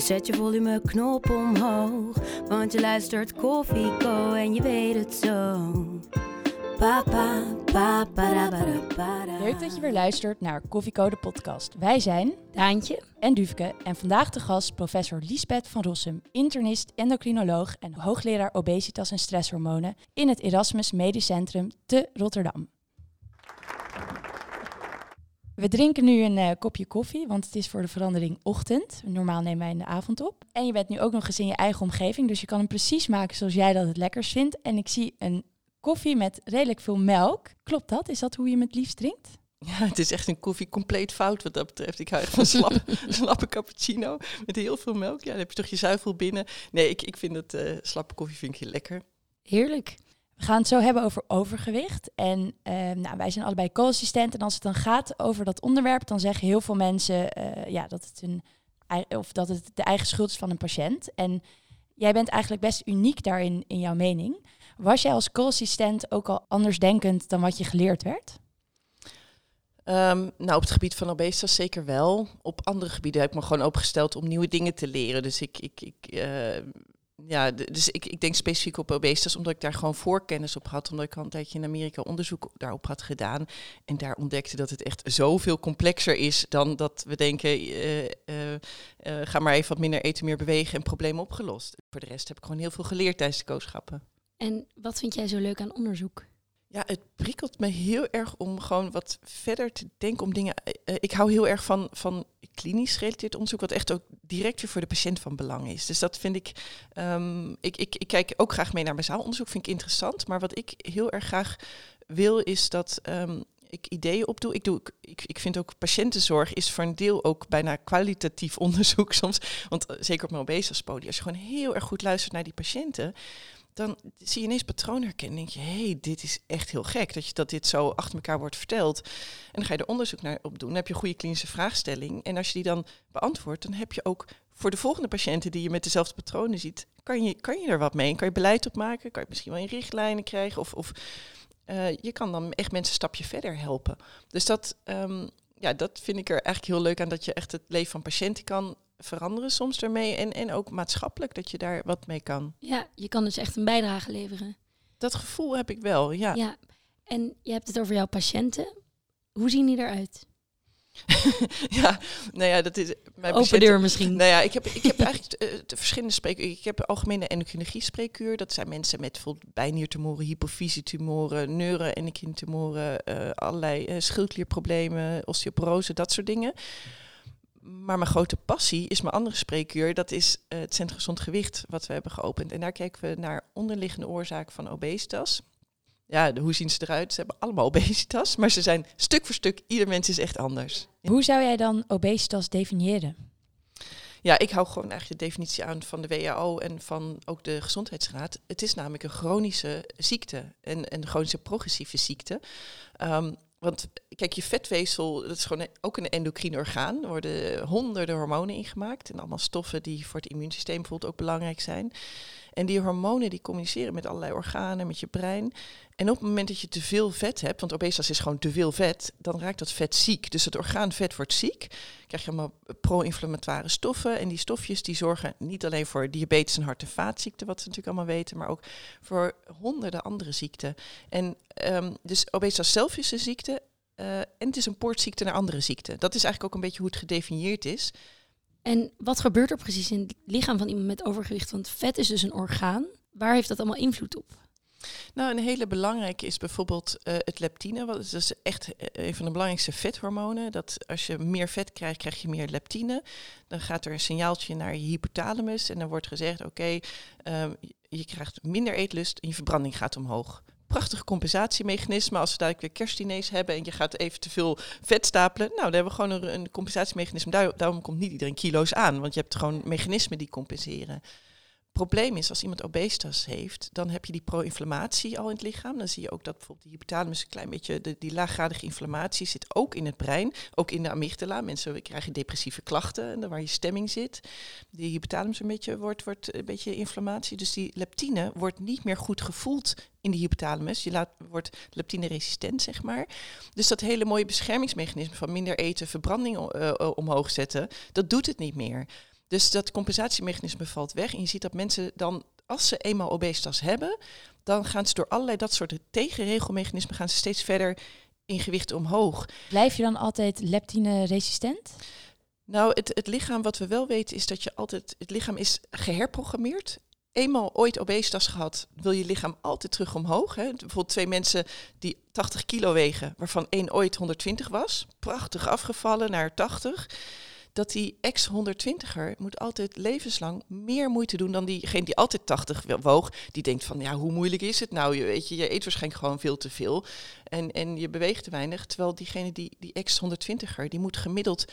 Dus zet je volumeknop omhoog. Want je luistert Koffie Co en je weet het zo. Papa, papa, Leuk dat je weer luistert naar Koffiecode podcast. Wij zijn Daantje en Dufke en vandaag de gast professor Liesbeth van Rossum, internist, endocrinoloog en hoogleraar obesitas en stresshormonen in het Erasmus Medisch Centrum te Rotterdam. We drinken nu een uh, kopje koffie, want het is voor de verandering ochtend. Normaal nemen wij in de avond op. En je bent nu ook nog eens in je eigen omgeving, dus je kan hem precies maken zoals jij dat het lekkers vindt. En ik zie een koffie met redelijk veel melk. Klopt dat? Is dat hoe je hem het liefst drinkt? Ja, het is echt een koffie compleet fout wat dat betreft. Ik hou van slappe, slappe cappuccino met heel veel melk. Ja, dan heb je toch je zuivel binnen. Nee, ik, ik vind het uh, slappe koffie vind ik lekker. Heerlijk. We gaan het zo hebben over overgewicht. En uh, nou, wij zijn allebei co-assistent. En als het dan gaat over dat onderwerp, dan zeggen heel veel mensen uh, ja, dat, het een, of dat het de eigen schuld is van een patiënt. En jij bent eigenlijk best uniek daarin in jouw mening. Was jij als co-assistent ook al anders denkend dan wat je geleerd werd? Um, nou, op het gebied van obesitas zeker wel. Op andere gebieden heb ik me gewoon opgesteld om nieuwe dingen te leren. Dus ik, ik, ik uh, ja, dus ik, ik denk specifiek op obesitas, omdat ik daar gewoon voorkennis op had. Omdat ik al een tijdje in Amerika onderzoek daarop had gedaan. En daar ontdekte dat het echt zoveel complexer is dan dat we denken, uh, uh, uh, ga maar even wat minder eten, meer bewegen en problemen opgelost. Voor de rest heb ik gewoon heel veel geleerd tijdens de kooschappen. En wat vind jij zo leuk aan onderzoek? Ja, het prikkelt me heel erg om gewoon wat verder te denken om dingen. Uh, ik hou heel erg van, van klinisch gerelateerd onderzoek, wat echt ook direct weer voor de patiënt van belang is. Dus dat vind ik, um, ik, ik, ik kijk ook graag mee naar mijn zaalonderzoek, vind ik interessant. Maar wat ik heel erg graag wil, is dat um, ik ideeën opdoe. Ik, doe, ik, ik vind ook patiëntenzorg is voor een deel ook bijna kwalitatief onderzoek soms. Want uh, zeker op mijn obesitas-podium, als je gewoon heel erg goed luistert naar die patiënten dan zie je ineens patroon herkennen. denk je, hé, hey, dit is echt heel gek dat, je, dat dit zo achter elkaar wordt verteld. En dan ga je er onderzoek naar op doen. Dan heb je een goede klinische vraagstelling. En als je die dan beantwoordt, dan heb je ook voor de volgende patiënten die je met dezelfde patronen ziet, kan je, kan je er wat mee. Kan je beleid op maken, kan je misschien wel in richtlijnen krijgen. Of, of uh, je kan dan echt mensen een stapje verder helpen. Dus dat, um, ja, dat vind ik er eigenlijk heel leuk aan, dat je echt het leven van patiënten kan veranderen soms ermee. En, en ook maatschappelijk dat je daar wat mee kan. Ja, je kan dus echt een bijdrage leveren. Dat gevoel heb ik wel, ja. Ja, en je hebt het over jouw patiënten. Hoe zien die eruit? ja, nou ja, dat is mijn Open deur misschien. Nou ja, ik heb, ik heb eigenlijk uh, de verschillende spreekuren. Ik heb algemene endocrinologie spreekuur. Dat zijn mensen met bijvoorbeeld bijniertumoren, hypofysietumoren, neuroendocrinetumoren, uh, allerlei uh, schildklierproblemen, osteoporose, dat soort dingen. Maar mijn grote passie is mijn andere spreekuur. Dat is uh, het Centrum Gezond Gewicht, wat we hebben geopend. En daar kijken we naar onderliggende oorzaken van obesitas. Ja, de, hoe zien ze eruit? Ze hebben allemaal obesitas, maar ze zijn stuk voor stuk, ieder mens is echt anders. Hoe zou jij dan obesitas definiëren? Ja, ik hou gewoon eigenlijk de definitie aan van de WHO en van ook de Gezondheidsraad. Het is namelijk een chronische ziekte, en een chronische progressieve ziekte. Um, want kijk, je vetweefsel, dat is gewoon ook een endocrine orgaan. Er worden honderden hormonen ingemaakt. En allemaal stoffen die voor het immuunsysteem bijvoorbeeld ook belangrijk zijn. En die hormonen die communiceren met allerlei organen, met je brein. En op het moment dat je te veel vet hebt, want obesitas is gewoon te veel vet, dan raakt dat vet ziek. Dus het orgaan vet wordt ziek. Krijg je allemaal pro-inflammatoire stoffen. En die stofjes die zorgen niet alleen voor diabetes en hart- en vaatziekten, wat we natuurlijk allemaal weten, maar ook voor honderden andere ziekten. En um, dus obesitas zelf is een ziekte. Uh, en het is een poortziekte naar andere ziekten. Dat is eigenlijk ook een beetje hoe het gedefinieerd is. En wat gebeurt er precies in het lichaam van iemand met overgewicht? Want vet is dus een orgaan. Waar heeft dat allemaal invloed op? Nou, een hele belangrijke is bijvoorbeeld uh, het leptine. Wat is echt eh, een van de belangrijkste vethormonen. Dat als je meer vet krijgt, krijg je meer leptine. Dan gaat er een signaaltje naar je hypothalamus. En dan wordt gezegd, oké, um, je krijgt minder eetlust en je verbranding gaat omhoog prachtig compensatiemechanisme. Als we dadelijk weer kerstdiners hebben en je gaat even te veel vet stapelen. Nou, dan hebben we gewoon een, een compensatiemechanisme. Daar, daarom komt niet iedereen kilo's aan, want je hebt gewoon mechanismen die compenseren. Probleem is, als iemand obesitas heeft, dan heb je die pro-inflammatie al in het lichaam. Dan zie je ook dat bijvoorbeeld die hypothalamus een klein beetje, de, die laaggradige inflammatie zit ook in het brein, ook in de amygdala. Mensen krijgen depressieve klachten, waar je stemming zit. Die hypothalamus een beetje wordt, wordt een beetje inflammatie. Dus die leptine wordt niet meer goed gevoeld in die hypothalamus. Je laat, wordt leptine resistent, zeg maar. Dus dat hele mooie beschermingsmechanisme van minder eten, verbranding uh, omhoog zetten, dat doet het niet meer. Dus dat compensatiemechanisme valt weg. En je ziet dat mensen dan, als ze eenmaal obesitas hebben, dan gaan ze door allerlei dat soort tegenregelmechanismen gaan ze steeds verder in gewicht omhoog. Blijf je dan altijd leptine resistent? Nou, het, het lichaam, wat we wel weten, is dat je altijd, het lichaam is geherprogrammeerd eenmaal ooit obesitas gehad, wil je lichaam altijd terug omhoog. Hè. Bijvoorbeeld twee mensen die 80 kilo wegen, waarvan één ooit 120 was, prachtig afgevallen naar 80 dat die ex-120er moet altijd levenslang meer moeite doen dan diegene die altijd 80 woog. Die denkt van, ja, hoe moeilijk is het nou? Je, weet je, je eet waarschijnlijk gewoon veel te veel en, en je beweegt te weinig. Terwijl diegene die, die ex-120er, die moet gemiddeld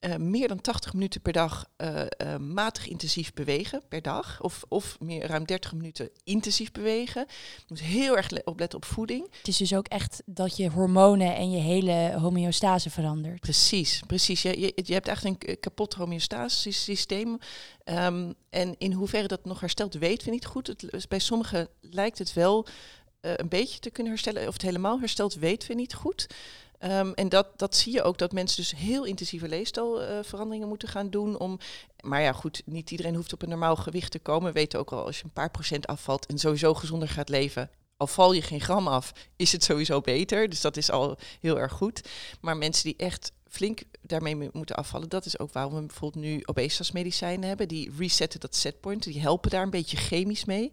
uh, meer dan 80 minuten per dag uh, uh, matig intensief bewegen per dag. Of, of meer ruim 30 minuten intensief bewegen. Je moet heel erg opletten op voeding. Het is dus ook echt dat je hormonen en je hele homeostase verandert. Precies, precies. Je, je, je hebt echt een kapot homeostase systeem. Um, en in hoeverre dat nog herstelt, weten we niet goed. Het, bij sommigen lijkt het wel een beetje te kunnen herstellen. Of het helemaal herstelt, weten we niet goed. Um, en dat, dat zie je ook, dat mensen dus heel intensieve leefstijlveranderingen uh, moeten gaan doen. Om, maar ja, goed, niet iedereen hoeft op een normaal gewicht te komen. We weten ook al, als je een paar procent afvalt en sowieso gezonder gaat leven, al val je geen gram af, is het sowieso beter. Dus dat is al heel erg goed. Maar mensen die echt flink daarmee moeten afvallen. Dat is ook waarom we bijvoorbeeld nu obesitasmedicijnen hebben. Die resetten dat setpoint. Die helpen daar een beetje chemisch mee.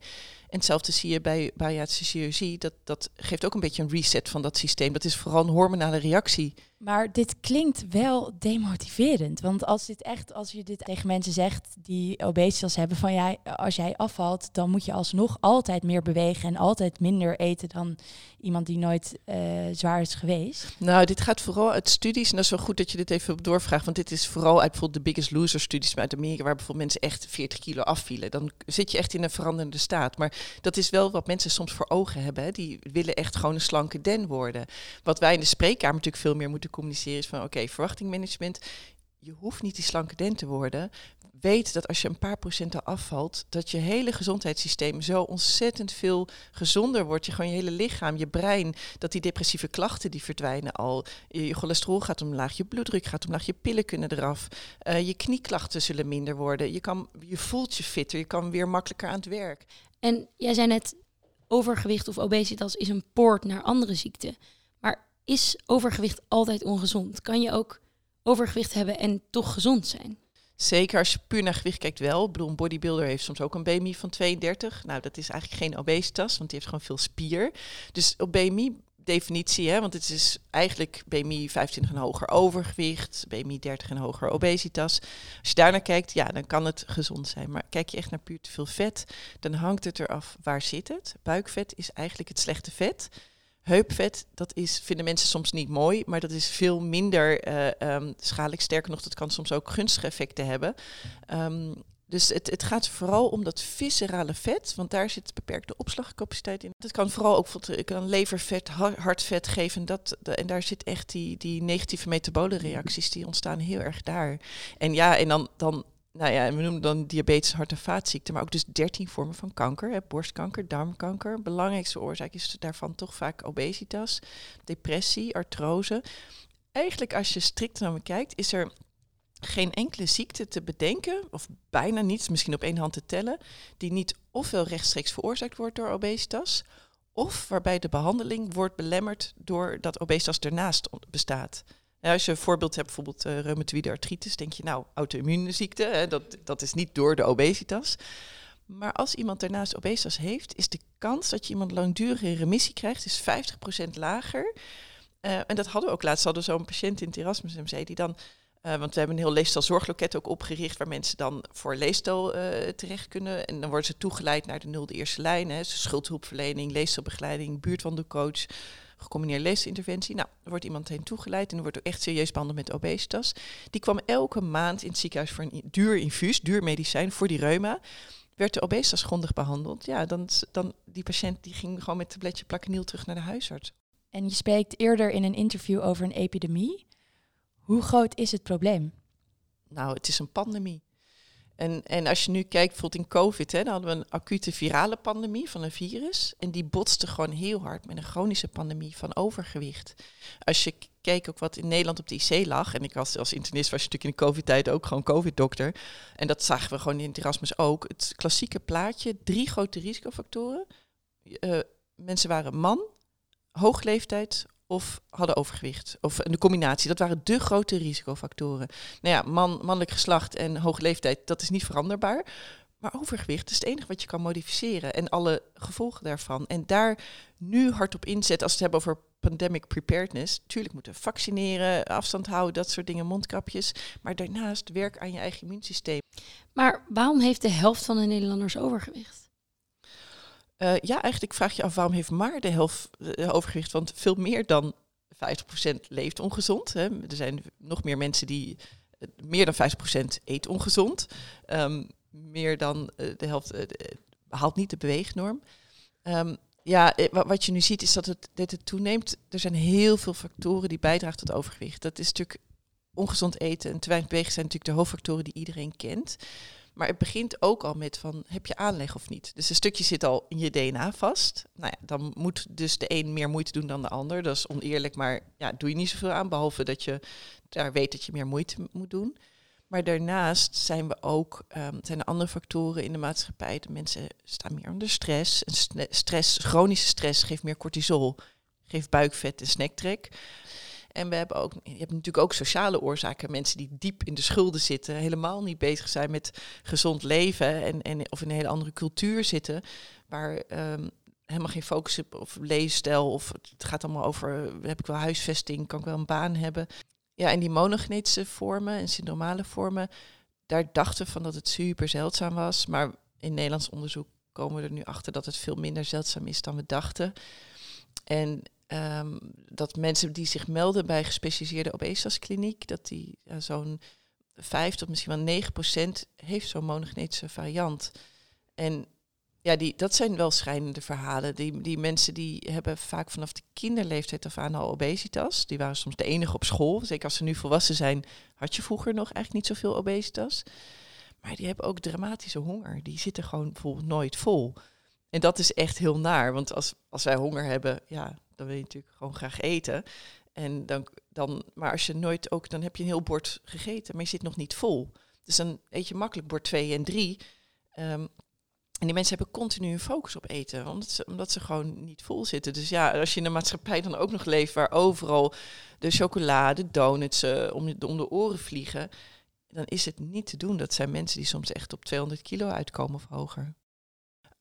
En hetzelfde zie je bij bariatrische chirurgie. Dat, dat geeft ook een beetje een reset van dat systeem. Dat is vooral een hormonale reactie maar dit klinkt wel demotiverend. Want als dit echt, als je dit tegen mensen zegt die obesitas hebben, van ja, als jij afvalt, dan moet je alsnog altijd meer bewegen en altijd minder eten dan iemand die nooit uh, zwaar is geweest. Nou, dit gaat vooral uit studies, en dat is wel goed dat je dit even doorvraagt, want dit is vooral uit bijvoorbeeld de Biggest Loser studies uit Amerika, waar bijvoorbeeld mensen echt 40 kilo afvielen. Dan zit je echt in een veranderende staat. Maar dat is wel wat mensen soms voor ogen hebben. Die willen echt gewoon een slanke den worden. Wat wij in de spreekkamer natuurlijk veel meer moeten communiceren is van oké, verwachtingmanagement. Je hoeft niet die slanke den te worden. Weet dat als je een paar procenten afvalt, dat je hele gezondheidssysteem zo ontzettend veel gezonder wordt. Je gewoon je hele lichaam, je brein, dat die depressieve klachten die verdwijnen al. Je, cholesterol gaat omlaag, je bloeddruk gaat omlaag, je pillen kunnen eraf. Uh, je knieklachten zullen minder worden. Je, kan, je voelt je fitter, je kan weer makkelijker aan het werk. En jij zei net, overgewicht of obesitas is een poort naar andere ziekten is overgewicht altijd ongezond? Kan je ook overgewicht hebben en toch gezond zijn? Zeker als je puur naar gewicht kijkt wel. Ik bedoel, een bodybuilder heeft soms ook een BMI van 32. Nou, dat is eigenlijk geen obesitas, want die heeft gewoon veel spier. Dus op BMI definitie, hè, want het is eigenlijk BMI 25 en hoger overgewicht, BMI 30 en hoger obesitas. Als je daar naar kijkt, ja, dan kan het gezond zijn. Maar kijk je echt naar puur te veel vet, dan hangt het eraf waar zit het. Buikvet is eigenlijk het slechte vet heupvet, dat is, vinden mensen soms niet mooi, maar dat is veel minder uh, schadelijk. Sterker nog, dat kan soms ook gunstige effecten hebben. Um, dus het, het gaat vooral om dat viscerale vet, want daar zit beperkte opslagcapaciteit in. Het kan vooral ook kan levervet, hartvet geven. Dat, en daar zit echt die, die negatieve metabole reacties, die ontstaan heel erg daar. En ja, en dan, dan nou ja, we noemen dan diabetes, hart- en vaatziekten, maar ook dus 13 vormen van kanker. Hè, borstkanker, darmkanker. Belangrijkste oorzaak is daarvan toch vaak obesitas, depressie, artrose. Eigenlijk als je strikt naar me kijkt, is er geen enkele ziekte te bedenken, of bijna niets, misschien op één hand te tellen, die niet ofwel rechtstreeks veroorzaakt wordt door obesitas, of waarbij de behandeling wordt belemmerd doordat obesitas ernaast bestaat als je een voorbeeld hebt, bijvoorbeeld uh, reumatoïde artritis, denk je nou auto-immuunziekte, dat, dat is niet door de obesitas. Maar als iemand daarnaast obesitas heeft, is de kans dat je iemand langdurig in remissie krijgt, is 50% lager. Uh, en dat hadden we ook laatst, hadden zo'n patiënt in het Erasmus MC die dan, uh, want we hebben een heel leefstijlzorgloket ook opgericht, waar mensen dan voor leefstijl terecht kunnen. En dan worden ze toegeleid naar de nulde eerste lijn, hè, dus schuldhulpverlening, leefstijlbegeleiding, buurtwandelcoach, gecombineerde leesinterventie. Nou, er wordt iemand heen toegeleid en er wordt ook echt serieus behandeld met obesitas. Die kwam elke maand in het ziekenhuis voor een duur infuus, duur medicijn voor die reuma. werd de obesitas grondig behandeld, ja, dan, dan die patiënt die ging gewoon met tabletje plakaniel terug naar de huisarts. En je spreekt eerder in een interview over een epidemie. Hoe groot is het probleem? Nou, het is een pandemie. En, en als je nu kijkt, bijvoorbeeld in COVID, hè, dan hadden we een acute virale pandemie van een virus. En die botste gewoon heel hard met een chronische pandemie van overgewicht. Als je keek ook wat in Nederland op de IC lag. En ik was als internist was je natuurlijk in de COVID-tijd ook gewoon COVID-dokter. En dat zagen we gewoon in het Erasmus ook. Het klassieke plaatje, drie grote risicofactoren. Uh, mensen waren man, hoogleeftijd of hadden overgewicht. Of de combinatie. Dat waren de grote risicofactoren. Nou ja, man, mannelijk geslacht en hoge leeftijd, dat is niet veranderbaar. Maar overgewicht is het enige wat je kan modificeren en alle gevolgen daarvan. En daar nu hard op inzetten als we het hebben over pandemic preparedness. Tuurlijk moeten vaccineren, afstand houden, dat soort dingen, mondkapjes. Maar daarnaast werk aan je eigen immuunsysteem. Maar waarom heeft de helft van de Nederlanders overgewicht? Uh, ja, eigenlijk vraag je af waarom heeft maar de helft uh, overgewicht? Want veel meer dan 50% leeft ongezond. Hè. Er zijn nog meer mensen die uh, meer dan 50% eet ongezond. Um, meer dan de helft haalt niet de beweegnorm. Um, ja, wat je nu ziet is dat het, het toeneemt. Er zijn heel veel factoren die bijdragen tot overgewicht. Dat is natuurlijk ongezond eten en te weinig bewegen zijn natuurlijk de hoofdfactoren die iedereen kent. Maar het begint ook al met van, heb je aanleg of niet? Dus een stukje zit al in je DNA vast. Nou ja, dan moet dus de een meer moeite doen dan de ander. Dat is oneerlijk, maar ja, doe je niet zoveel aan, behalve dat je daar weet dat je meer moeite moet doen. Maar daarnaast zijn we ook, um, zijn er andere factoren in de maatschappij. De mensen staan meer onder stress. En stress, chronische stress geeft meer cortisol, geeft buikvet en snacktrek. En we hebben ook, je hebt natuurlijk ook sociale oorzaken. Mensen die diep in de schulden zitten, helemaal niet bezig zijn met gezond leven en, en of in een hele andere cultuur zitten, waar um, helemaal geen focus op, of leefstijl of het gaat allemaal over, heb ik wel huisvesting, kan ik wel een baan hebben. Ja, en die monogenetische vormen en syndromale vormen, daar dachten we van dat het super zeldzaam was, maar in Nederlands onderzoek komen we er nu achter dat het veel minder zeldzaam is dan we dachten. En um, dat mensen die zich melden bij gespecialiseerde obesitaskliniek, dat die ja, zo'n 5 tot misschien wel 9 procent heeft zo'n monogenetische variant. En ja, die, dat zijn wel schrijnende verhalen. Die, die mensen die hebben vaak vanaf de kinderleeftijd af aan al obesitas. Die waren soms de enige op school. Zeker als ze nu volwassen zijn, had je vroeger nog eigenlijk niet zoveel obesitas. Maar die hebben ook dramatische honger. Die zitten gewoon bijvoorbeeld nooit vol. En dat is echt heel naar. Want als, als wij honger hebben, ja, dan wil je natuurlijk gewoon graag eten. En dan, dan, maar als je nooit ook, dan heb je een heel bord gegeten, maar je zit nog niet vol. Dus dan eet je makkelijk bord 2 en 3. Um, en die mensen hebben continu een focus op eten, omdat ze, omdat ze gewoon niet vol zitten. Dus ja, als je in een maatschappij dan ook nog leeft waar overal de chocolade, donuts uh, om, om de oren vliegen, dan is het niet te doen. Dat zijn mensen die soms echt op 200 kilo uitkomen of hoger.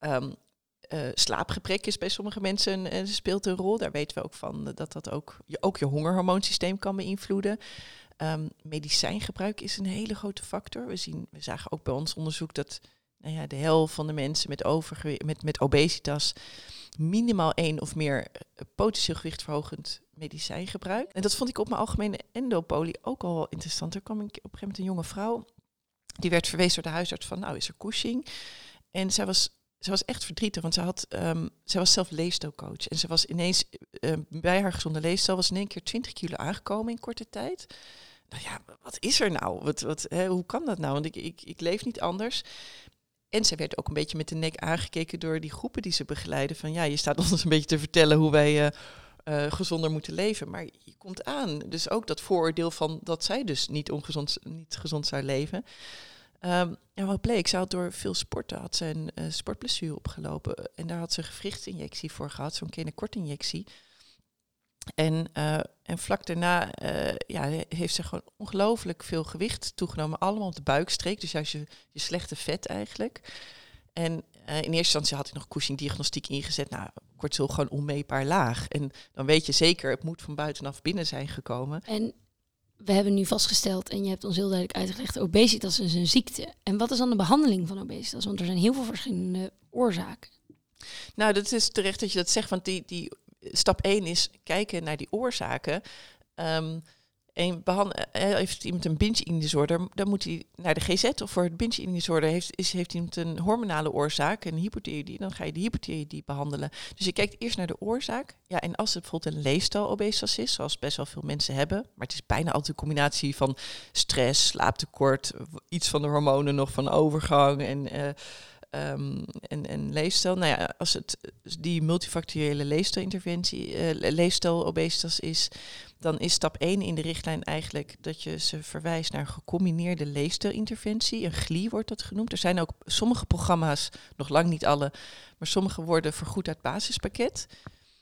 Um, uh, slaapgebrek is bij sommige mensen uh, speelt een rol. Daar weten we ook van dat dat ook je, ook je hongerhormoonsysteem kan beïnvloeden. Um, medicijngebruik is een hele grote factor. We, zien, we zagen ook bij ons onderzoek dat nou ja, de helft van de mensen met, overgewicht, met, met obesitas minimaal één of meer uh, potentieel gewichtverhogend medicijn gebruikt. En dat vond ik op mijn algemene endopolie ook al interessant. Er kwam een, op een gegeven moment een jonge vrouw, die werd verwezen door de huisarts van, nou is er Cushing. En zij was ze was echt verdrietig, want ze, had, um, ze was zelf leefstijlcoach. En ze was ineens uh, bij haar gezonde leefstijl, was in één keer 20 kilo aangekomen in korte tijd. Nou ja, wat is er nou? Wat, wat, hè, hoe kan dat nou? Want ik, ik, ik leef niet anders. En ze werd ook een beetje met de nek aangekeken door die groepen die ze begeleiden. Van ja, je staat ons een beetje te vertellen hoe wij uh, gezonder moeten leven. Maar je komt aan. Dus ook dat vooroordeel van dat zij dus niet ongezond, niet gezond zou leven. Um, en wat bleek, ze had door veel sporten had ze een uh, sportblessure opgelopen. En daar had ze een gewrichtsinjectie voor gehad, zo'n kleine kortinjectie. En, uh, en vlak daarna uh, ja, heeft ze gewoon ongelooflijk veel gewicht toegenomen. Allemaal op de buikstreek, dus juist je, je slechte vet eigenlijk. En in eerste instantie had ik nog Cushing-diagnostiek ingezet. Nou, kortsel gewoon onmeetbaar laag. En dan weet je zeker, het moet van buitenaf binnen zijn gekomen. En we hebben nu vastgesteld, en je hebt ons heel duidelijk uitgelegd, obesitas is een ziekte. En wat is dan de behandeling van obesitas? Want er zijn heel veel verschillende oorzaken. Nou, dat is terecht dat je dat zegt, want die, die stap 1 is kijken naar die oorzaken. Um, En behan- eh, heeft iemand een binge-eating disorder, dan moet hij naar de GZ. Of voor het binge-eating disorder heeft, is, heeft iemand een hormonale oorzaak, een hypothyroïdie, dan ga je de hypothyroïdie behandelen. Dus je kijkt eerst naar de oorzaak. Ja, en als het bijvoorbeeld een leefstijl-obesitas is, zoals best wel veel mensen hebben, maar het is bijna altijd een combinatie van stress, slaaptekort, iets van de hormonen nog van overgang en... eh, ehm, en, en leefstijl. Nou ja, als het die multifactoriële leefstijlinterventie, eh leefstijl-obesitas is, dan is stap 1 in de richtlijn eigenlijk dat je ze verwijst naar een gecombineerde leefstijlinterventie. Een GLI wordt dat genoemd. Er zijn ook sommige programma's, nog lang niet alle, maar sommige worden vergoed uit basispakket.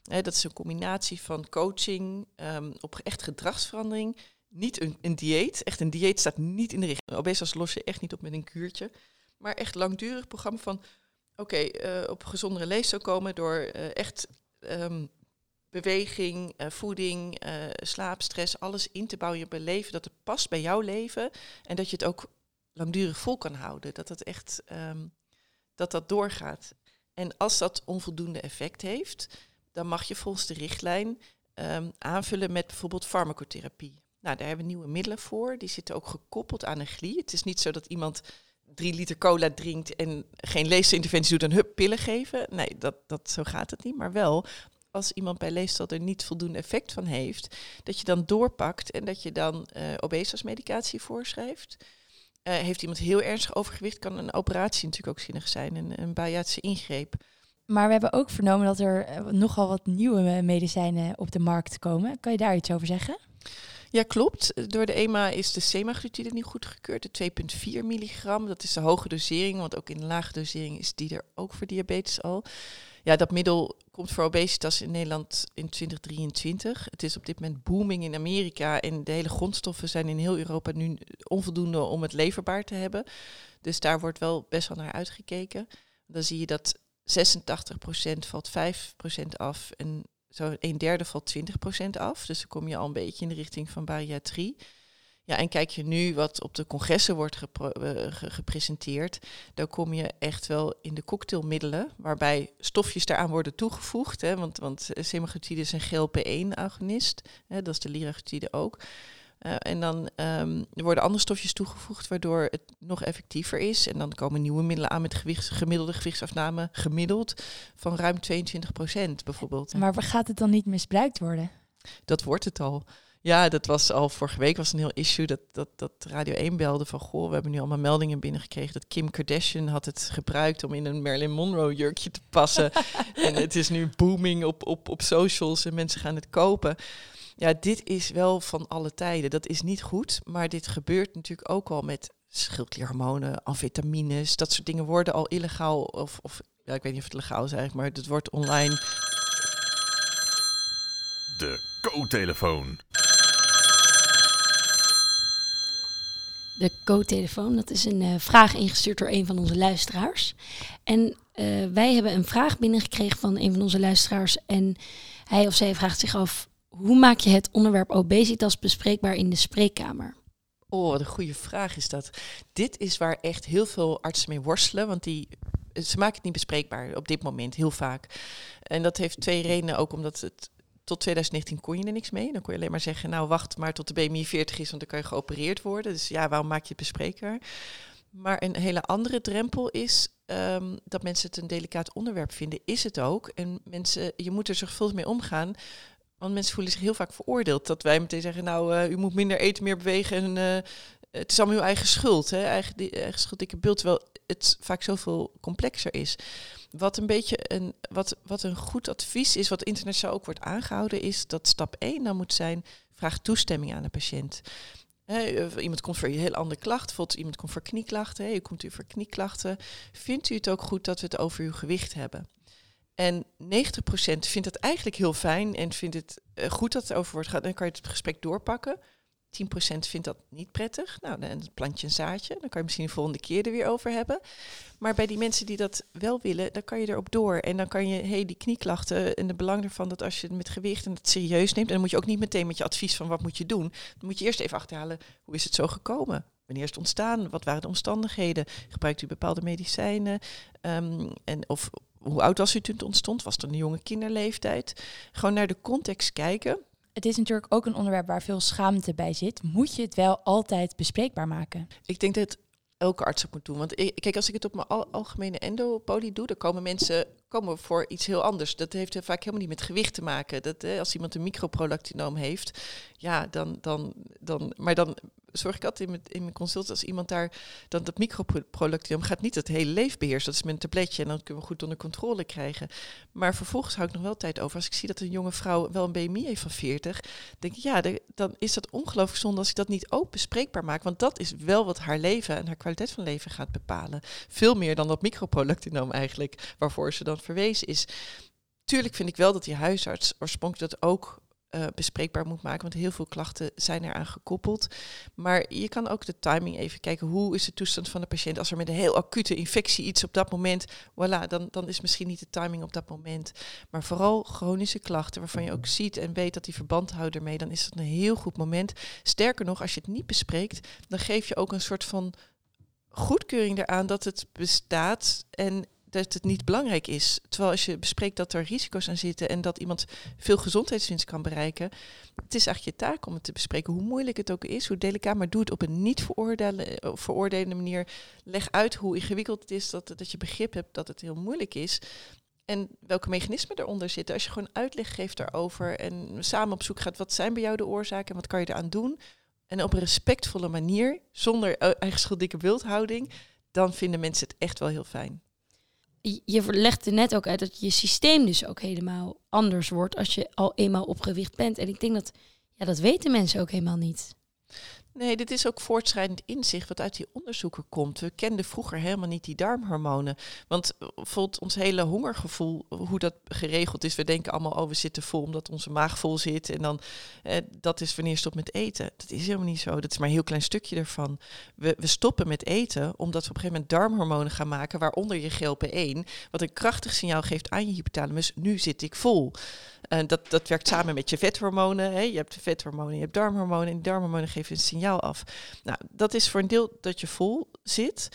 Dat is een combinatie van coaching ehm, op echt gedragsverandering. Niet een, een dieet. Echt een dieet staat niet in de richting. Obesitas los je echt niet op met een kuurtje. Maar echt langdurig programma van oké, eh, op gezondere leefstijl komen door eh, echt ehm, beweging, eh, voeding, eh, slaap, stress, alles in te bouwen in je leven. Dat het past bij jouw leven en dat je het ook langdurig vol kan houden. Dat dat echt ehm, dat dat doorgaat. En als dat onvoldoende effect heeft, dan mag je volgens de richtlijn ehm, aanvullen met bijvoorbeeld farmacotherapie. Nou, daar hebben we nieuwe middelen voor. Die zitten ook gekoppeld aan een glie. Het is niet zo dat iemand drie liter cola drinkt en geen leefstijlinterventie doet en hup, pillen geven. Nee, dat, dat, zo gaat het niet. Maar wel, als iemand bij leefstijl er niet voldoende effect van heeft, dat je dan doorpakt en dat je dan eh obesitasmedicatie voorschrijft. Eh, heeft iemand heel ernstig overgewicht, kan een operatie natuurlijk ook zinnig zijn, een, een bariatrische ingreep. Maar we hebben ook vernomen dat er eh, nogal wat nieuwe medicijnen op de markt komen. Kan je daar iets over zeggen? Ja, klopt. Door de EMA is de semaglutide nu goedgekeurd, de 2,4 milligram. Dat is de hoge dosering, want ook in de lage dosering is die er ook voor diabetes al. Ja, dat middel komt voor obesitas in Nederland in 2023. Het is op dit moment booming in Amerika en de hele grondstoffen zijn in heel Europa nu onvoldoende om het leverbaar te hebben. Dus daar wordt wel best wel naar uitgekeken. Dan zie je dat 86% valt 5% af en zo een derde valt 20% af. Dus dan kom je al een beetje in de richting van bariatrie. Ja, en kijk je nu wat op de congressen wordt eh, ge- gepresenteerd, dan kom je echt wel in de cocktailmiddelen, waarbij stofjes daaraan worden toegevoegd. Hè, want, want eh, semaglutide is een GLP-1-agonist, hè, dat is de liraglutide ook. Eh, en dan ehm, er worden andere stofjes toegevoegd, waardoor het nog effectiever is. En dan komen nieuwe middelen aan met gewichts, gemiddelde gewichtsafname, gemiddeld van ruim 22% bijvoorbeeld. Maar gaat het dan niet misbruikt worden? Dat wordt het al. Ja, dat was al vorige week was een heel issue dat, dat, dat Radio 1 belde van goh, we hebben nu allemaal meldingen binnengekregen dat Kim Kardashian had het gebruikt om in een Marilyn Monroe jurkje te passen. en het is nu booming op, op, op socials en mensen gaan het kopen. Ja, dit is wel van alle tijden. Dat is niet goed, maar dit gebeurt natuurlijk ook al met schildklierhormonen, amfetamines, dat soort dingen worden al illegaal of, of ja, ik weet niet of het legaal is eigenlijk, maar het wordt online De co-telefoon. De co-telefoon, dat is een eh, vraag ingestuurd door een van onze luisteraars. En eh, wij hebben een vraag binnengekregen van een van onze luisteraars. En hij of zij vraagt zich af, hoe maak je het onderwerp obesitas bespreekbaar in de spreekkamer? Oh, wat een goede vraag is dat. Dit is waar echt heel veel artsen mee worstelen, want die, ze maken het niet bespreekbaar op dit moment, heel vaak. En dat heeft twee redenen, ook omdat het tot 2019 kon je er niks mee. Dan kon je alleen maar zeggen, nou wacht maar tot de BMI 40 is, want dan kan je geopereerd worden. Dus ja, waarom maak je het bespreekbaar? Maar een hele andere drempel is ehm, dat mensen het een delicaat onderwerp vinden. Is het ook. En mensen, je moet er zorgvuldig mee omgaan. Want mensen voelen zich heel vaak veroordeeld. Dat wij meteen zeggen, nou, eh, u moet minder eten, meer bewegen. En eh, het is allemaal uw eigen schuld. Hè? Eigen, die, eigen schuld, dikke beeld. Terwijl het vaak zoveel complexer is. Wat een beetje een, wat, wat een goed advies is, wat internationaal ook wordt aangehouden, is dat stap 1 dan moet zijn, vraag toestemming aan de patiënt. Of iemand komt voor een heel andere klacht, bijvoorbeeld iemand komt voor knieklachten, hè, u komt u voor knieklachten. Vindt u het ook goed dat we het over uw gewicht hebben? En 90% vindt dat eigenlijk heel fijn en vindt het eh, goed dat het over wordt gehad. Dan kan je het gesprek doorpakken. 10% vindt dat niet prettig. Nou, dan plant je een zaadje. Dan kan je misschien de volgende keer er weer over hebben. Maar bij die mensen die dat wel willen, dan kan je erop door. En dan kan je, hey, die knieklachten en het belang ervan dat als je het met gewicht en het serieus neemt, dan moet je ook niet meteen met je advies van wat moet je doen. Dan moet je eerst even achterhalen, hoe is het zo gekomen? Wanneer is het ontstaan? Wat waren de omstandigheden? Gebruikt u bepaalde medicijnen? Um, en of hoe oud was u toen het ontstond? Was het een jonge kinderleeftijd? Gewoon naar de context kijken. Het is natuurlijk ook een onderwerp waar veel schaamte bij zit. Moet je het wel altijd bespreekbaar maken? Ik denk dat elke arts het moet doen. Want kijk, als ik het op mijn al algemene endopolie doe, dan komen mensen komen voor iets heel anders. Dat heeft vaak helemaal niet met gewicht te maken. Dat, eh, als iemand een microprolactinoom heeft, ja, dan, dan, dan, maar dan zorg ik altijd in mijn, in mijn consult als iemand daar dan dat microprolactinoom gaat niet het hele leven. Dat is met een tabletje en dan kunnen we goed onder controle krijgen. Maar vervolgens hou ik nog wel tijd over. Als ik zie dat een jonge vrouw wel een BMI heeft van 40, denk ik ja, dan is dat ongelooflijk zonde als ik dat niet ook bespreekbaar maak. Want dat is wel wat haar leven en haar kwaliteit van leven gaat bepalen. Veel meer dan dat microprolactinoom eigenlijk, waarvoor ze dan verwezen is. Tuurlijk vind ik wel dat die huisarts oorspronkelijk dat ook uh, bespreekbaar moet maken. Want heel veel klachten zijn eraan gekoppeld. Maar je kan ook de timing even kijken. Hoe is de toestand van de patiënt? Als er met een heel acute infectie iets op dat moment. Voilà, dan, dan is misschien niet de timing op dat moment. Maar vooral chronische klachten waarvan je ook ziet en weet dat die verband houden ermee. Dan is dat een heel goed moment. Sterker nog, als je het niet bespreekt, dan geef je ook een soort van goedkeuring eraan dat het bestaat. En dat het niet belangrijk is. Terwijl als je bespreekt dat er risico's aan zitten en dat iemand veel gezondheidswinst kan bereiken, het is eigenlijk je taak om het te bespreken, hoe moeilijk het ook is, hoe delicaat, maar doe het op een niet eh, veroordelende manier. Leg uit hoe ingewikkeld het is, dat, dat je begrip hebt dat het heel moeilijk is. En welke mechanismen eronder zitten. Als je gewoon uitleg geeft daarover en samen op zoek gaat, wat zijn bij jou de oorzaken en wat kan je eraan doen? En op een respectvolle manier, zonder eh, eigen schuldige wildhouding, dan vinden mensen het echt wel heel fijn je legde net ook uit dat je systeem dus ook helemaal anders wordt als je al eenmaal opgewicht bent. En ik denk dat, ja, dat weten mensen ook helemaal niet. Nee, dit is ook voortschrijdend inzicht wat uit die onderzoeken komt. We kenden vroeger helemaal niet die darmhormonen. Want eh, bijvoorbeeld ons hele hongergevoel, hoe dat geregeld is. We denken allemaal, oh, we zitten vol omdat onze maag vol zit. En dan, eh, dat is wanneer je stopt met eten. Dat is helemaal niet zo. Dat is maar een heel klein stukje ervan. We, we stoppen met eten omdat we op een gegeven moment darmhormonen gaan maken. Waaronder je GLP-1, wat een krachtig signaal geeft aan je hypothalamus. Nu zit ik vol. En dat, dat werkt samen met je vethormonen. Hè. Je hebt vethormonen, je hebt darmhormonen. En darmhormonen geven een signaal af. Nou, dat is voor een deel dat je vol zit.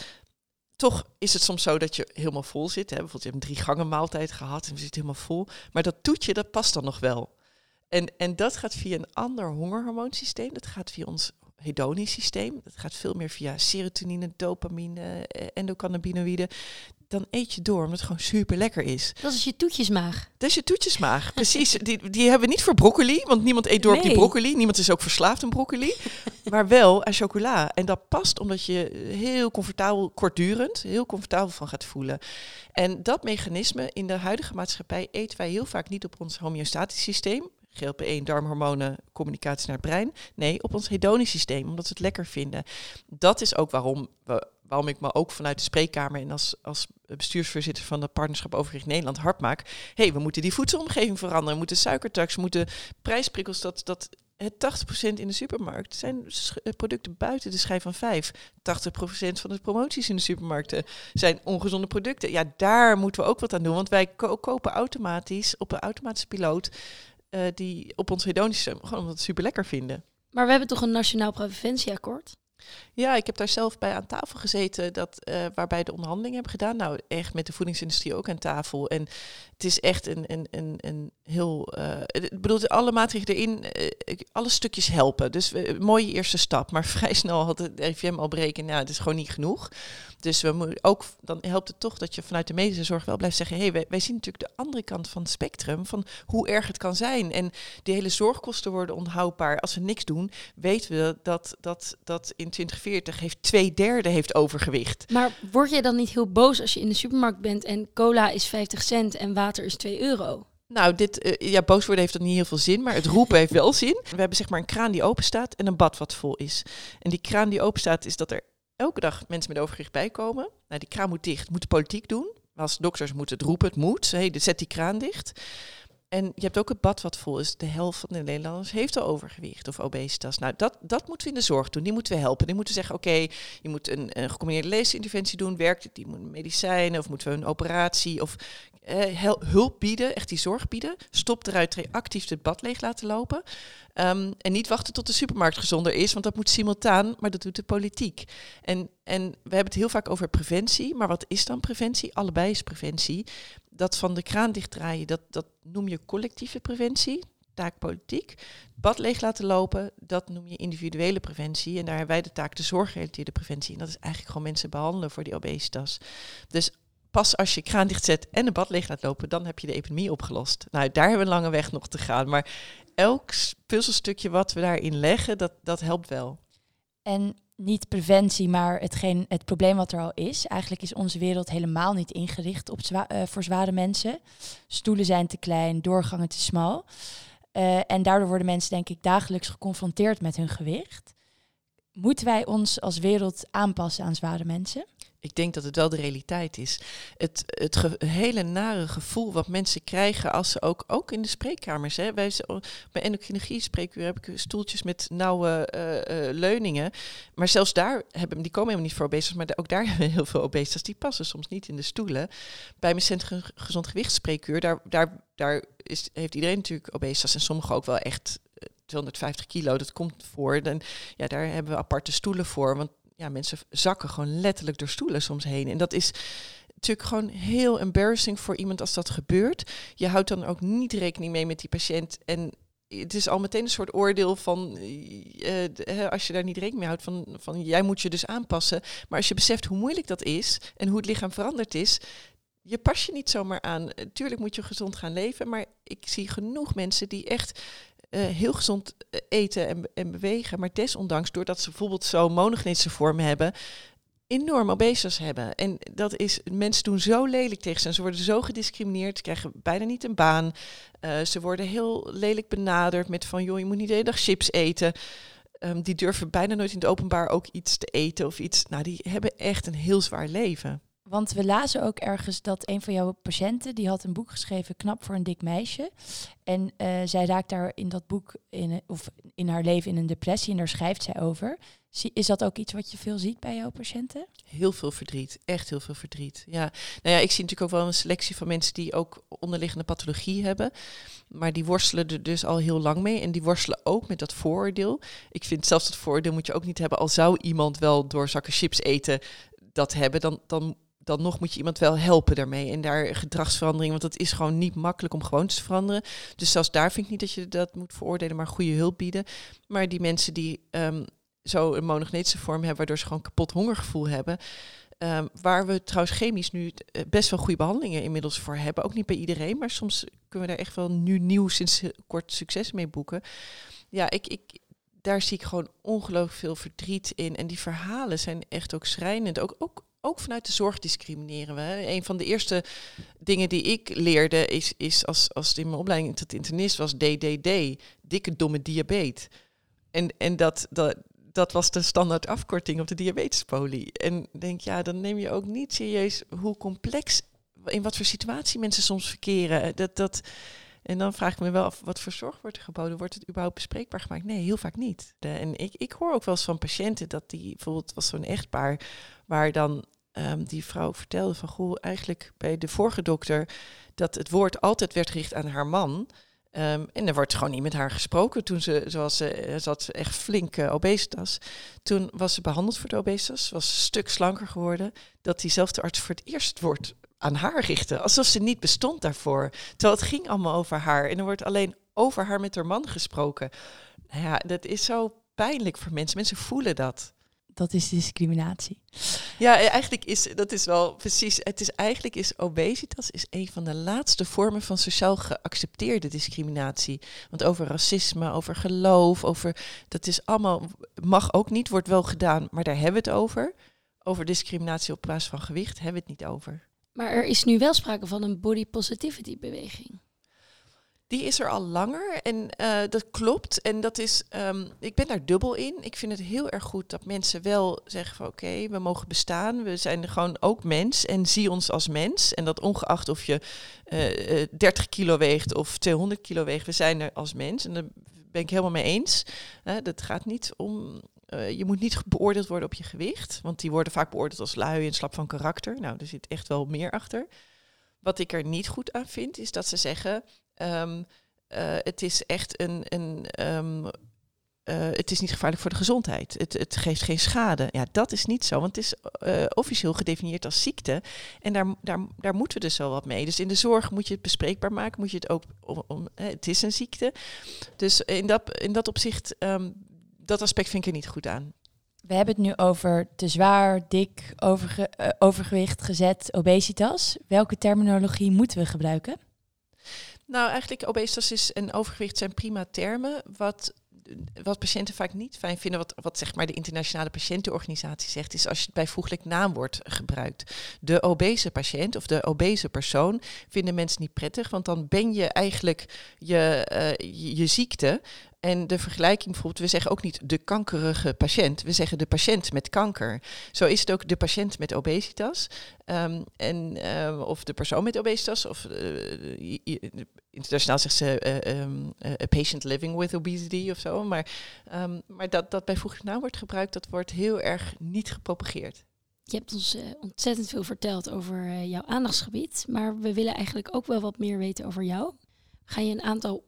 Toch is het soms zo dat je helemaal vol zit. Hè. Bijvoorbeeld, je hebt een drie gangen maaltijd gehad en we zitten helemaal vol. Maar dat toetje, dat past dan nog wel. En, en dat gaat via een ander hongerhormoonsysteem. Dat gaat via ons hedonisch systeem. Dat gaat veel meer via serotonine, dopamine, eh, endocannabinoïden dan eet je door, omdat het gewoon super lekker is. Dat is je toetjesmaag. Dat is je toetjesmaag, precies. Die, die hebben we niet voor broccoli, want niemand eet door op die broccoli. Niemand is ook verslaafd aan broccoli. maar wel aan chocola. En dat past omdat je heel comfortabel, kortdurend, heel comfortabel van gaat voelen. En dat mechanisme in de huidige maatschappij eten wij heel vaak niet op ons homeostatisch systeem. GLP-1, darmhormonen, communicatie naar het brein. Nee, op ons hedonisch systeem, omdat we het lekker vinden. Dat is ook waarom we waarom ik me ook vanuit de spreekkamer en als, als bestuursvoorzitter van de Partnerschap Overgewicht Nederland hard maak. Hé, hey, we moeten die voedselomgeving veranderen. Moeten suikertax, moeten prijsprikkels, dat, dat het 80% in de supermarkt zijn eh, producten buiten de schijf van 5. 80% van de promoties in de supermarkten zijn ongezonde producten. Ja, daar moeten we ook wat aan doen, want wij kopen automatisch op een automatische piloot uh, die op ons hedonische, gewoon omdat we het super lekker vinden. Maar we hebben toch een nationaal preventieakkoord? Ja, ik heb daar zelf bij aan tafel gezeten, dat, uh, waarbij de onderhandelingen hebben gedaan. Nou, echt met de voedingsindustrie ook aan tafel. En het is echt een, een, een, een heel. Uh, ik bedoel, alle maatregelen erin, uh, alle stukjes helpen. Dus mooie eerste stap. Maar vrij snel had het RIVM al breken. Nou, het is gewoon niet genoeg. Dus we moeten ook, dan helpt het toch dat je vanuit de medische zorg wel blijft zeggen: hé, hey, wij, wij, zien natuurlijk de andere kant van het spectrum, van hoe erg het kan zijn. En die hele zorgkosten worden onhoudbaar. Als we niks doen, weten we dat, dat, dat in 2040 heeft twee derde heeft overgewicht. Maar word jij dan niet heel boos als je in de supermarkt bent en cola is 50 cent en water is 2 euro? Nou, dit, uh, ja, boos worden heeft dan niet heel veel zin, maar het roepen heeft wel zin. We hebben zeg maar een kraan die open staat en een bad wat vol is. En die kraan die open staat, is dat er elke dag mensen met overgewicht bijkomen. Nou, die kraan moet dicht, moet de politiek doen. Als dokters moeten het roepen, het moet. Hey, zet die kraan dicht. En je hebt ook het bad wat vol is. De helft van de Nederlanders heeft al overgewicht of obesitas. Nou, dat, dat moeten we in de zorg doen. Die moeten we helpen. Die moeten zeggen, oké, je moet een, een gecombineerde leesinterventie doen. Werkt het? Die moeten medicijnen of moeten we een operatie? Of eh, hulp bieden, echt die zorg bieden. Stop eruit, actief het bad leeg laten lopen. Ehm, en niet wachten tot de supermarkt gezonder is, want dat moet simultaan, maar dat doet de politiek. En, en we hebben het heel vaak over preventie, maar wat is dan preventie? Allebei is preventie. Dat van de kraan dichtdraaien, dat, dat noem je collectieve preventie. taak politiek. Bad leeg laten lopen, dat noem je individuele preventie. En daar hebben wij de taak de zorggerelateerde preventie. En dat is eigenlijk gewoon mensen behandelen voor die obesitas. Dus pas als je kraan dichtzet en een bad leeg laat lopen, dan heb je de epidemie opgelost. Nou, daar hebben we een lange weg nog te gaan. Maar elk puzzelstukje wat we daarin leggen, dat, dat helpt wel. En niet preventie, maar het probleem wat er al is. Eigenlijk is onze wereld helemaal niet ingericht op zwa uh, voor zware mensen. Stoelen zijn te klein, doorgangen te smal. Uh, en daardoor worden mensen, denk ik, dagelijks geconfronteerd met hun gewicht. Moeten wij ons als wereld aanpassen aan zware mensen? Ik denk dat het wel de realiteit is. Het, het hele nare gevoel wat mensen krijgen als ze ook, ook in de spreekkamers. Hè, wij, bij endocrinologie spreekuur heb ik stoeltjes met nauwe uh, uh, leuningen. Maar zelfs daar hebben, die komen helemaal niet voor obesitas, maar ook daar hebben we heel veel obesitas. Die passen soms niet in de stoelen. Bij mijn Centrum Gezond Gewicht spreekuur, daar, daar, daar is, heeft iedereen natuurlijk obesitas en sommigen ook wel echt 250 kilo, dat komt voor. Dan, ja, daar hebben we aparte stoelen voor. Want ja, mensen zakken gewoon letterlijk door stoelen soms heen. En dat is natuurlijk gewoon heel embarrassing voor iemand als dat gebeurt. Je houdt dan ook niet rekening mee met die patiënt. En het is al meteen een soort oordeel van, uh, als je daar niet rekening mee houdt, van, van jij moet je dus aanpassen. Maar als je beseft hoe moeilijk dat is en hoe het lichaam veranderd is, je pas je niet zomaar aan. Tuurlijk moet je gezond gaan leven, maar ik zie genoeg mensen die echt uh, heel gezond eh, eten en, en, bewegen. Maar desondanks, doordat ze bijvoorbeeld zo'n monogenetische vorm hebben, enorm obesitas hebben. En dat is, mensen doen zo lelijk tegen ze. Ze worden zo gediscrimineerd, krijgen bijna niet een baan. Uh, ze worden heel lelijk benaderd met van, joh, je moet niet de hele dag chips eten. Um, die durven bijna nooit in het openbaar ook iets te eten of iets. Nou, die hebben echt een heel zwaar leven. Want we lazen ook ergens dat een van jouw patiënten, die had een boek geschreven, Knap voor een dik meisje. En uh, zij raakt daar in dat boek, in, of in haar leven, in een depressie en daar schrijft zij over. Is dat ook iets wat je veel ziet bij jouw patiënten? Heel veel verdriet, echt heel veel verdriet. Ja, nou ja, ik zie natuurlijk ook wel een selectie van mensen die ook onderliggende pathologie hebben. Maar die worstelen er dus al heel lang mee. En die worstelen ook met dat vooroordeel. Ik vind zelfs dat vooroordeel moet je ook niet hebben. Al zou iemand wel door zakken chips eten dat hebben, dan, dan dan nog moet je iemand wel helpen daarmee. En daar gedragsverandering, want het is gewoon niet makkelijk om gewoontes te veranderen. Dus zelfs daar vind ik niet dat je dat moet veroordelen, maar goede hulp bieden. Maar die mensen die um, zo een monogenetische vorm hebben, waardoor ze gewoon kapot hongergevoel hebben. Um, waar we trouwens chemisch nu eh, best wel goede behandelingen inmiddels voor hebben. Ook niet bij iedereen, maar soms kunnen we daar echt wel nu nieuw sinds kort succes mee boeken. Ja, ik, ik, daar zie ik gewoon ongelooflijk veel verdriet in. En die verhalen zijn echt ook schrijnend. Ook, ook ook vanuit de zorg discrimineren we. Een van de eerste dingen die ik leerde is, is als, als in mijn opleiding tot internist was DDD, dikke domme diabetes. En, en dat, dat, dat was de standaard afkorting op de diabetespolie. En denk, ja, dan neem je ook niet serieus hoe complex, in wat voor situatie mensen soms verkeren. Dat, dat, en dan vraag ik me wel af, wat voor zorg wordt er geboden? Wordt het überhaupt bespreekbaar gemaakt? Nee, heel vaak niet. en ik, ik hoor ook wel eens van patiënten dat die, bijvoorbeeld was zo'n echtpaar, waar dan um, die vrouw vertelde van, goh, eigenlijk bij de vorige dokter, dat het woord altijd werd gericht aan haar man. Um, en er wordt gewoon niet met haar gesproken toen ze, zoals ze, eh, zat echt flink obesitas. Toen was ze behandeld voor de obesitas, was een stuk slanker geworden. Dat diezelfde arts voor het eerst woord aan haar richtte, alsof ze niet bestond daarvoor. Terwijl het ging allemaal over haar en er wordt alleen over haar met haar man gesproken. Ja, dat is zo pijnlijk voor mensen. Mensen voelen dat dat is discriminatie. Ja, eigenlijk is dat is wel precies. Het is eigenlijk is obesitas is een van de laatste vormen van sociaal geaccepteerde discriminatie. Want over racisme, over geloof, over dat is allemaal mag ook niet, wordt wel gedaan, maar daar hebben we het over. Over discriminatie op basis van gewicht hebben we het niet over. Maar er is nu wel sprake van een body positivity beweging. Die is er al langer en uh, dat klopt. En dat is, um, ik ben daar dubbel in. Ik vind het heel erg goed dat mensen wel zeggen van oké, we mogen bestaan. We zijn gewoon ook mens en zie ons als mens. En dat ongeacht of je uh, uh, 30 kilo weegt of 200 kilo weegt, we zijn er als mens. En daar ben ik helemaal mee eens. dat gaat niet om je moet niet beoordeeld worden op je gewicht, want die worden vaak beoordeeld als lui en slap van karakter. Nou, er zit echt wel meer achter. Wat ik er niet goed aan vind, is dat ze zeggen: Um, uh, het is echt een, een um, eh, het is niet gevaarlijk voor de gezondheid. Het, het geeft geen schade. Ja, dat is niet zo, want het is eh, officieel gedefinieerd als ziekte. En daar, daar, daar moeten we dus wel wat mee. Dus in de zorg moet je het bespreekbaar maken, moet je het ook om, het is een ziekte. Dus in dat, in dat opzicht, um, dat aspect vind ik er niet goed aan. We hebben het nu over te zwaar, dik, overge overgewicht, gezet, obesitas. Welke terminologie moeten we gebruiken? Nou, eigenlijk obesitas en overgewicht zijn prima termen. Wat wat patiënten vaak niet fijn vinden, wat, wat zeg maar de internationale patiëntenorganisatie zegt, is als je het bijvoeglijk naamwoord gebruikt. De obese patiënt of de obese persoon vinden mensen niet prettig, want dan ben je eigenlijk je, je, je ziekte. En de vergelijking bijvoorbeeld, we zeggen ook niet de kankerige patiënt, we zeggen de patiënt met kanker. Zo is het ook de patiënt met obesitas. Um, en, uh, of de persoon met obesitas, of uh, internationaal zegt ze uh, um, a patient living with obesity of zo. Maar, um, maar dat, dat bijvoeglijk naam wordt gebruikt, dat wordt heel erg niet gepropageerd. Je hebt ons ontzettend veel verteld over jouw aandachtsgebied, maar we willen eigenlijk ook wel wat meer weten over jou. Ga je een aantal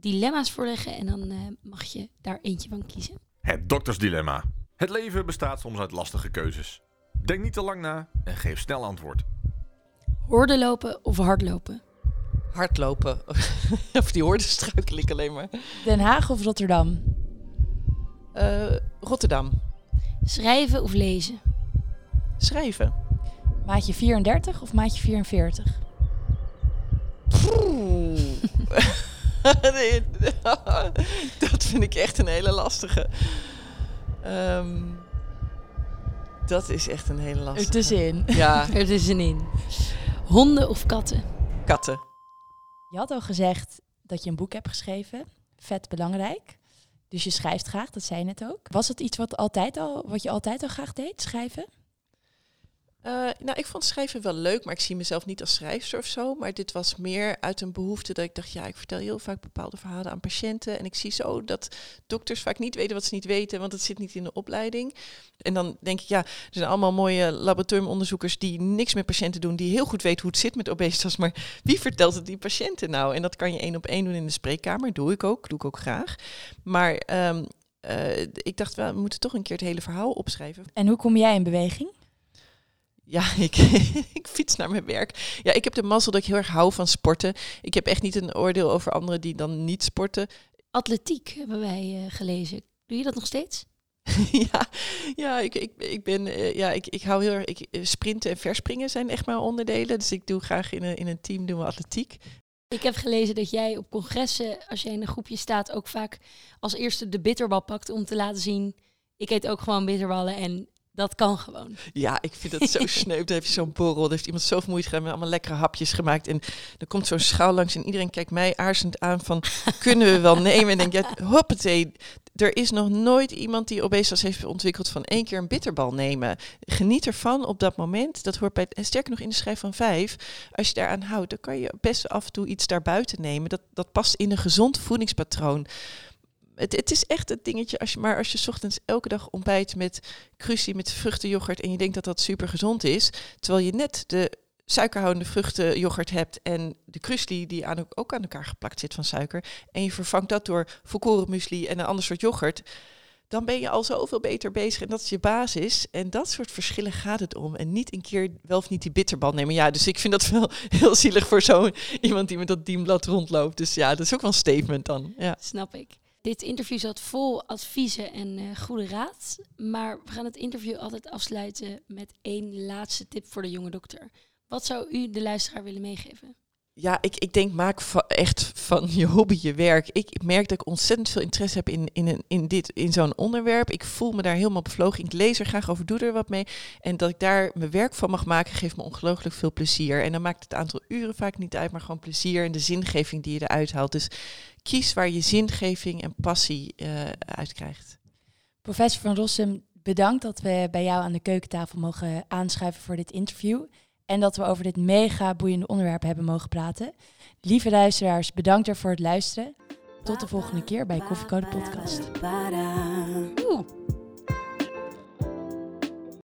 dilemma's voorleggen en dan uh, mag je daar eentje van kiezen. Het doktersdilemma. Het leven bestaat soms uit lastige keuzes. Denk niet te lang na en geef snel antwoord. Horden lopen of hardlopen? Hardlopen. of die hoorden struikel ik alleen maar. Den Haag of Rotterdam? Uh, Rotterdam. Schrijven of lezen? Schrijven. Maatje 34 of maatje 44? dat vind ik echt een hele lastige. Um, dat is echt een hele lastige. Ertussenin. Ja. Ertussenin. Honden of katten? Katten. Je had al gezegd dat je een boek hebt geschreven. Vet belangrijk. Dus je schrijft graag, dat zei je net ook. Was het iets wat, altijd al, wat je altijd al graag deed, schrijven? Uh, nou, ik vond schrijven wel leuk, maar ik zie mezelf niet als schrijfster of zo. Maar dit was meer uit een behoefte dat ik dacht, ja, ik vertel heel vaak bepaalde verhalen aan patiënten. En ik zie zo dat dokters vaak niet weten wat ze niet weten, want het zit niet in de opleiding. En dan denk ik, ja, er zijn allemaal mooie laboratoriumonderzoekers die niks met patiënten doen, die heel goed weten hoe het zit met obesitas. Maar wie vertelt het die patiënten nou? En dat kan je één op één doen in de spreekkamer. Doe ik ook, doe ik ook graag. Maar um, uh, ik dacht, we moeten toch een keer het hele verhaal opschrijven. En hoe kom jij in beweging? Ja, ik, ik fiets naar mijn werk. Ja, ik heb de mazzel dat ik heel erg hou van sporten. Ik heb echt niet een oordeel over anderen die dan niet sporten. Atletiek hebben wij uh, gelezen. Doe je dat nog steeds? ja, ja, ik, ik, ik ben, uh, ja, ik, ik hou heel erg. Ik, sprinten en verspringen zijn echt maar onderdelen. Dus ik doe graag in een, in een team doen we atletiek. Ik heb gelezen dat jij op congressen, als jij in een groepje staat, ook vaak als eerste de bitterbal pakt om te laten zien. Ik eet ook gewoon bitterballen en dat kan gewoon. Ja, ik vind het zo sneu. Heb je zo'n borrel. Dan heeft iemand zoveel moeite gedaan met allemaal lekkere hapjes gemaakt. En dan komt zo'n schaal langs en iedereen kijkt mij aarzend aan van... kunnen we wel nemen? En denk ja, hoppatee. Er is nog nooit iemand die obesitas heeft ontwikkeld van één keer een bitterbal nemen. Geniet ervan op dat moment. Dat hoort bij... En sterker nog in de schrijf van vijf. Als je daaraan houdt, dan kan je best af en toe iets daarbuiten nemen. Dat, dat past in een gezond voedingspatroon. Het, het, is echt het dingetje, als je, maar als je ochtends elke dag ontbijt met crucie, met vruchtenyoghurt en je denkt dat dat super gezond is, terwijl je net de suikerhoudende vruchtenyoghurt hebt en de krusli die aan, ook aan elkaar geplakt zit van suiker, en je vervangt dat door volkoren muesli en een ander soort yoghurt, dan ben je al zoveel beter bezig en dat is je basis. En dat soort verschillen gaat het om. En niet een keer wel of niet die bitterbal nemen. Ja, dus ik vind dat wel heel zielig voor zo'n iemand die met dat dienblad rondloopt. Dus ja, dat is ook wel een statement dan. Ja. Snap ik. Dit interview zat vol adviezen en uh, goede raad. Maar we gaan het interview altijd afsluiten met één laatste tip voor de jonge dokter. Wat zou u de luisteraar willen meegeven? Ja, ik, ik denk, maak echt van je hobby je werk. Ik merk dat ik ontzettend veel interesse heb in, in, in, dit, in zo'n onderwerp. Ik voel me daar helemaal bevlogen. Ik lees er graag over, doe er wat mee. En dat ik daar mijn werk van mag maken, geeft me ongelooflijk veel plezier. En dan maakt het aantal uren vaak niet uit, maar gewoon plezier en de zingeving die je eruit haalt. Dus kies waar je zingeving en passie uh, uit krijgt. Professor van Rossum, bedankt dat we bij jou aan de keukentafel mogen aanschuiven voor dit interview. En dat we over dit mega boeiende onderwerp hebben mogen praten. Lieve luisteraars, bedankt er voor het luisteren. Tot de volgende keer bij Koffiecode Podcast. Oeh.